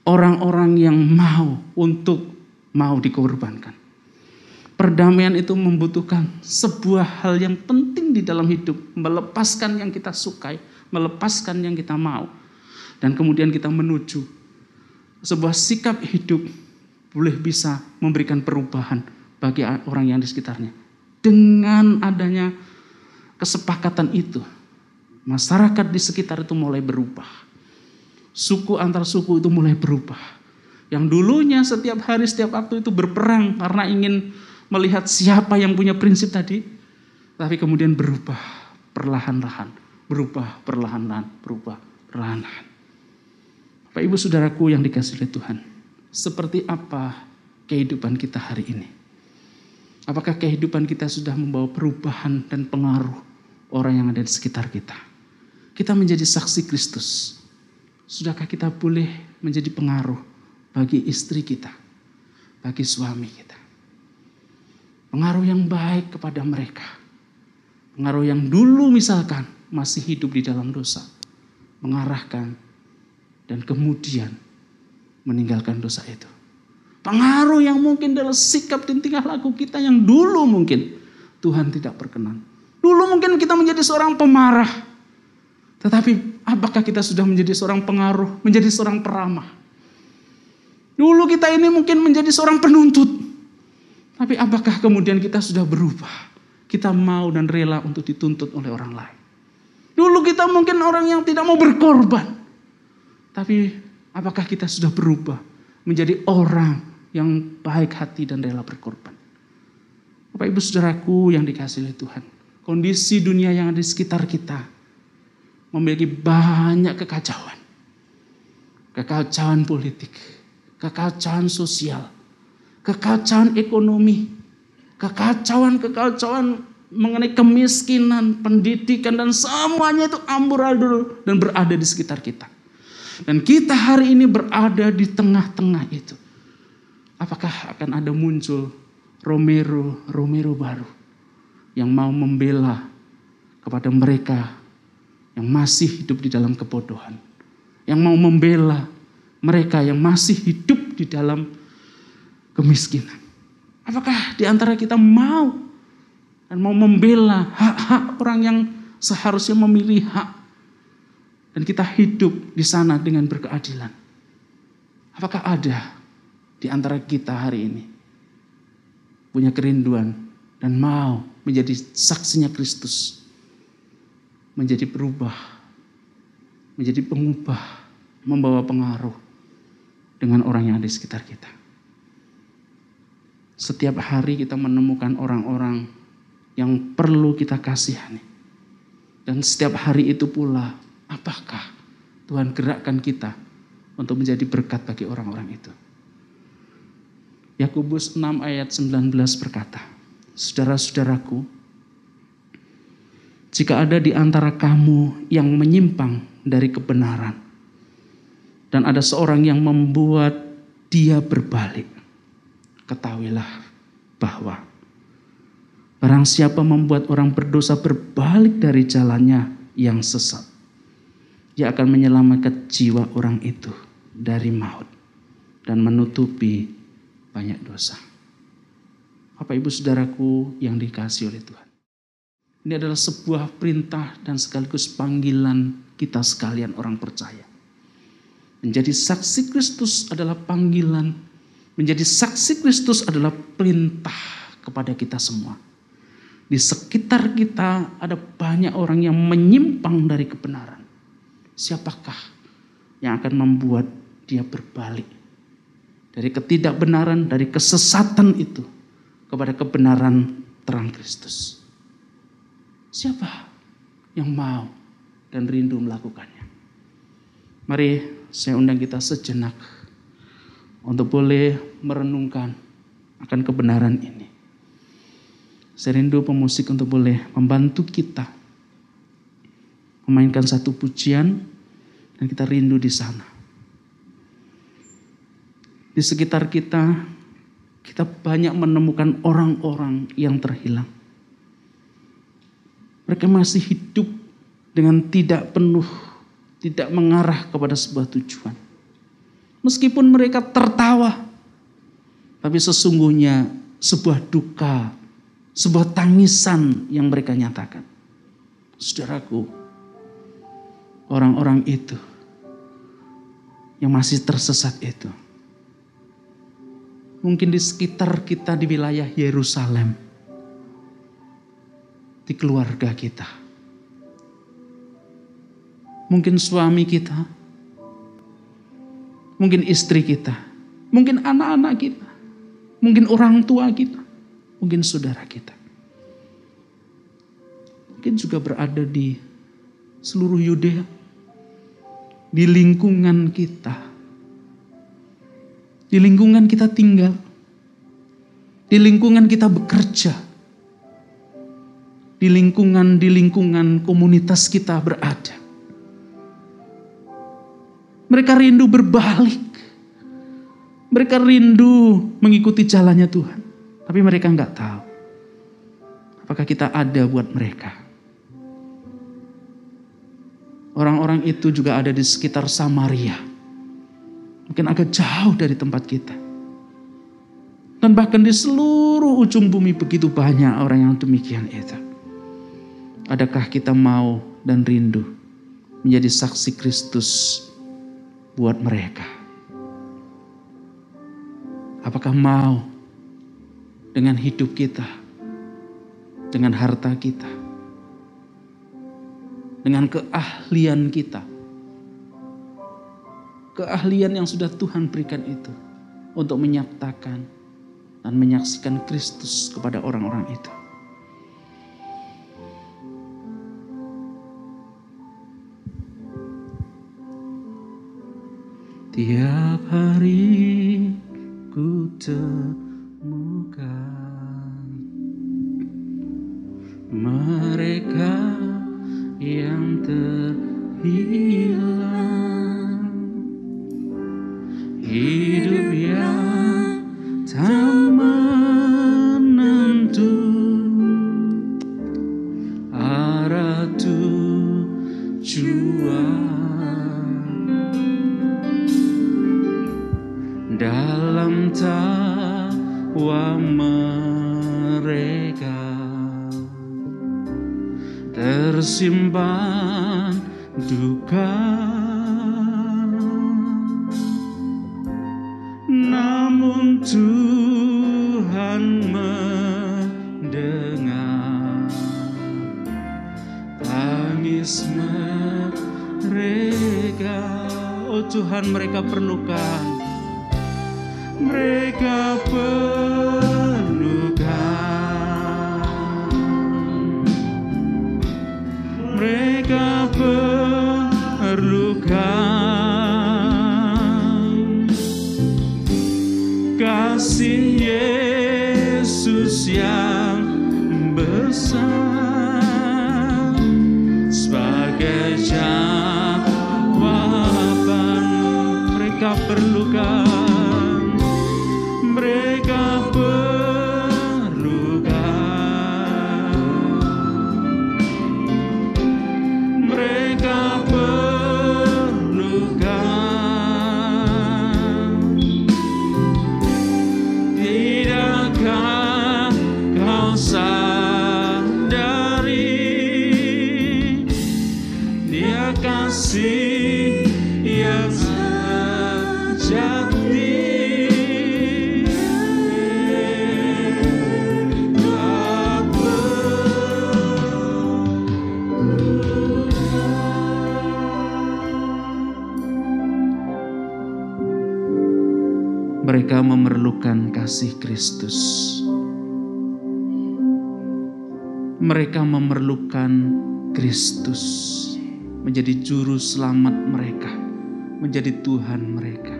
A: orang-orang yang mau untuk mau dikorbankan. Perdamaian itu membutuhkan sebuah hal yang penting di dalam hidup, melepaskan yang kita sukai, melepaskan yang kita mau, dan kemudian kita menuju sebuah sikap hidup boleh bisa memberikan perubahan bagi orang yang di sekitarnya. Dengan adanya kesepakatan itu, masyarakat di sekitar itu mulai berubah. Suku antar suku itu mulai berubah. Yang dulunya setiap hari, setiap waktu itu berperang karena ingin melihat siapa yang punya prinsip tadi, tapi kemudian berubah perlahan-lahan, berubah perlahan-lahan, berubah perlahan-lahan. Pak Ibu Saudaraku yang dikasih oleh Tuhan, seperti apa kehidupan kita hari ini? Apakah kehidupan kita sudah membawa perubahan dan pengaruh orang yang ada di sekitar kita? Kita menjadi saksi Kristus. Sudahkah kita boleh menjadi pengaruh bagi istri kita, bagi suami kita? Pengaruh yang baik kepada mereka. Pengaruh yang dulu misalkan masih hidup di dalam dosa. Mengarahkan dan kemudian meninggalkan dosa itu. Pengaruh yang mungkin adalah sikap dan tingkah laku kita yang dulu mungkin Tuhan tidak berkenan. Dulu mungkin kita menjadi seorang pemarah. Tetapi apakah kita sudah menjadi seorang pengaruh, menjadi seorang peramah? Dulu kita ini mungkin menjadi seorang penuntut. Tapi apakah kemudian kita sudah berubah? Kita mau dan rela untuk dituntut oleh orang lain. Dulu kita mungkin orang yang tidak mau berkorban. Tapi apakah kita sudah berubah menjadi orang yang baik hati dan rela berkorban? Bapak Ibu Saudaraku yang dikasih oleh Tuhan. Kondisi dunia yang ada di sekitar kita memiliki banyak kekacauan. Kekacauan politik, kekacauan sosial, kekacauan ekonomi, kekacauan-kekacauan mengenai kemiskinan, pendidikan dan semuanya itu amburadul dan berada di sekitar kita. Dan kita hari ini berada di tengah-tengah itu. Apakah akan ada muncul Romero, Romero baru yang mau membela kepada mereka yang masih hidup di dalam kebodohan. Yang mau membela mereka yang masih hidup di dalam kemiskinan. Apakah di antara kita mau dan mau membela hak-hak orang yang seharusnya memilih hak dan kita hidup di sana dengan berkeadilan. Apakah ada di antara kita hari ini punya kerinduan dan mau menjadi saksinya Kristus, menjadi berubah, menjadi pengubah, membawa pengaruh dengan orang yang ada di sekitar kita. Setiap hari kita menemukan orang-orang yang perlu kita kasihani. Dan setiap hari itu pula Apakah Tuhan gerakkan kita untuk menjadi berkat bagi orang-orang itu? Yakobus 6 ayat 19 berkata, Saudara-saudaraku, jika ada di antara kamu yang menyimpang dari kebenaran, dan ada seorang yang membuat dia berbalik, ketahuilah bahwa barang siapa membuat orang berdosa berbalik dari jalannya yang sesat, ia akan menyelamatkan jiwa orang itu dari maut dan menutupi banyak dosa. Bapak Ibu Saudaraku yang dikasih oleh Tuhan. Ini adalah sebuah perintah dan sekaligus panggilan kita sekalian orang percaya. Menjadi saksi Kristus adalah panggilan, menjadi saksi Kristus adalah perintah kepada kita semua. Di sekitar kita ada banyak orang yang menyimpang dari kebenaran siapakah yang akan membuat dia berbalik dari ketidakbenaran, dari kesesatan itu kepada kebenaran terang Kristus. Siapa yang mau dan rindu melakukannya? Mari saya undang kita sejenak untuk boleh merenungkan akan kebenaran ini. Saya rindu pemusik untuk boleh membantu kita memainkan satu pujian dan kita rindu di sana. Di sekitar kita, kita banyak menemukan orang-orang yang terhilang. Mereka masih hidup dengan tidak penuh, tidak mengarah kepada sebuah tujuan. Meskipun mereka tertawa, tapi sesungguhnya sebuah duka, sebuah tangisan yang mereka nyatakan. Saudaraku, orang-orang itu yang masih tersesat itu, mungkin di sekitar kita di wilayah Yerusalem, di keluarga kita. Mungkin suami kita, mungkin istri kita, mungkin anak-anak kita, mungkin orang tua kita, mungkin saudara kita. Mungkin juga berada di seluruh Yudea, di lingkungan kita, di lingkungan kita tinggal, di lingkungan kita bekerja, di lingkungan di lingkungan komunitas kita berada. Mereka rindu berbalik. Mereka rindu mengikuti jalannya Tuhan. Tapi mereka nggak tahu. Apakah kita ada buat mereka. Orang-orang itu juga ada di sekitar Samaria. Mungkin agak jauh dari tempat kita. Dan bahkan di seluruh ujung bumi begitu banyak orang yang demikian itu. Adakah kita mau dan rindu menjadi saksi Kristus buat mereka. Apakah mau dengan hidup kita, dengan harta kita, dengan keahlian kita, keahlian yang sudah Tuhan berikan itu untuk menyatakan dan menyaksikan Kristus kepada orang-orang itu. Tiap hari ku temukan kasih Kristus. Mereka memerlukan Kristus menjadi juru selamat mereka, menjadi Tuhan mereka.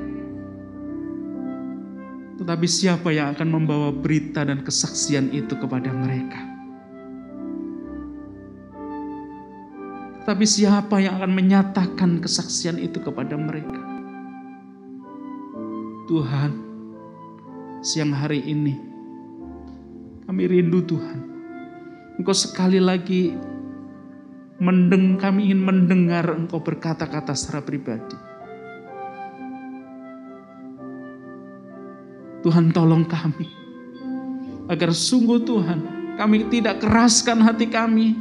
A: Tetapi siapa yang akan membawa berita dan kesaksian itu kepada mereka? Tapi siapa yang akan menyatakan kesaksian itu kepada mereka? Tuhan, siang hari ini kami rindu Tuhan. Engkau sekali lagi mendeng, kami ingin mendengar Engkau berkata-kata secara pribadi. Tuhan tolong kami agar sungguh Tuhan kami tidak keraskan hati kami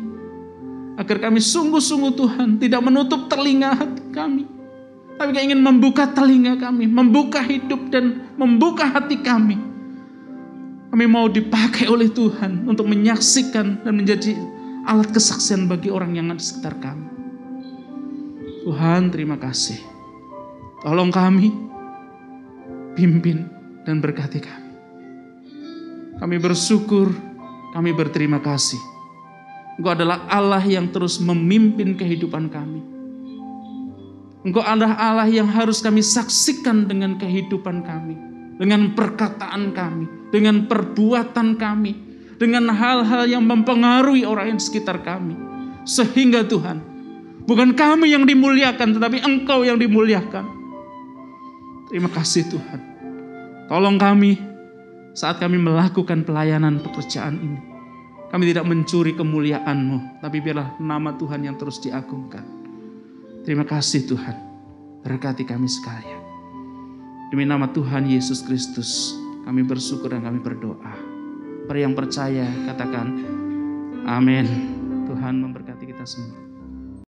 A: agar kami sungguh-sungguh Tuhan tidak menutup telinga hati kami tapi kami ingin membuka telinga kami membuka hidup dan membuka hati kami kami mau dipakai oleh Tuhan untuk menyaksikan dan menjadi alat kesaksian bagi orang yang ada di sekitar kami Tuhan terima kasih tolong kami pimpin dan berkati kami. Kami bersyukur, kami berterima kasih. Engkau adalah Allah yang terus memimpin kehidupan kami. Engkau adalah Allah yang harus kami saksikan dengan kehidupan kami, dengan perkataan kami, dengan perbuatan kami, dengan hal-hal yang mempengaruhi orang yang sekitar kami. Sehingga Tuhan, bukan kami yang dimuliakan, tetapi Engkau yang dimuliakan. Terima kasih Tuhan. Tolong kami saat kami melakukan pelayanan pekerjaan ini. Kami tidak mencuri kemuliaan-Mu, tapi biarlah nama Tuhan yang terus diagungkan. Terima kasih Tuhan. Berkati kami sekalian. Demi nama Tuhan Yesus Kristus, kami bersyukur dan kami berdoa. Per yang percaya, katakan amin. Tuhan memberkati kita semua.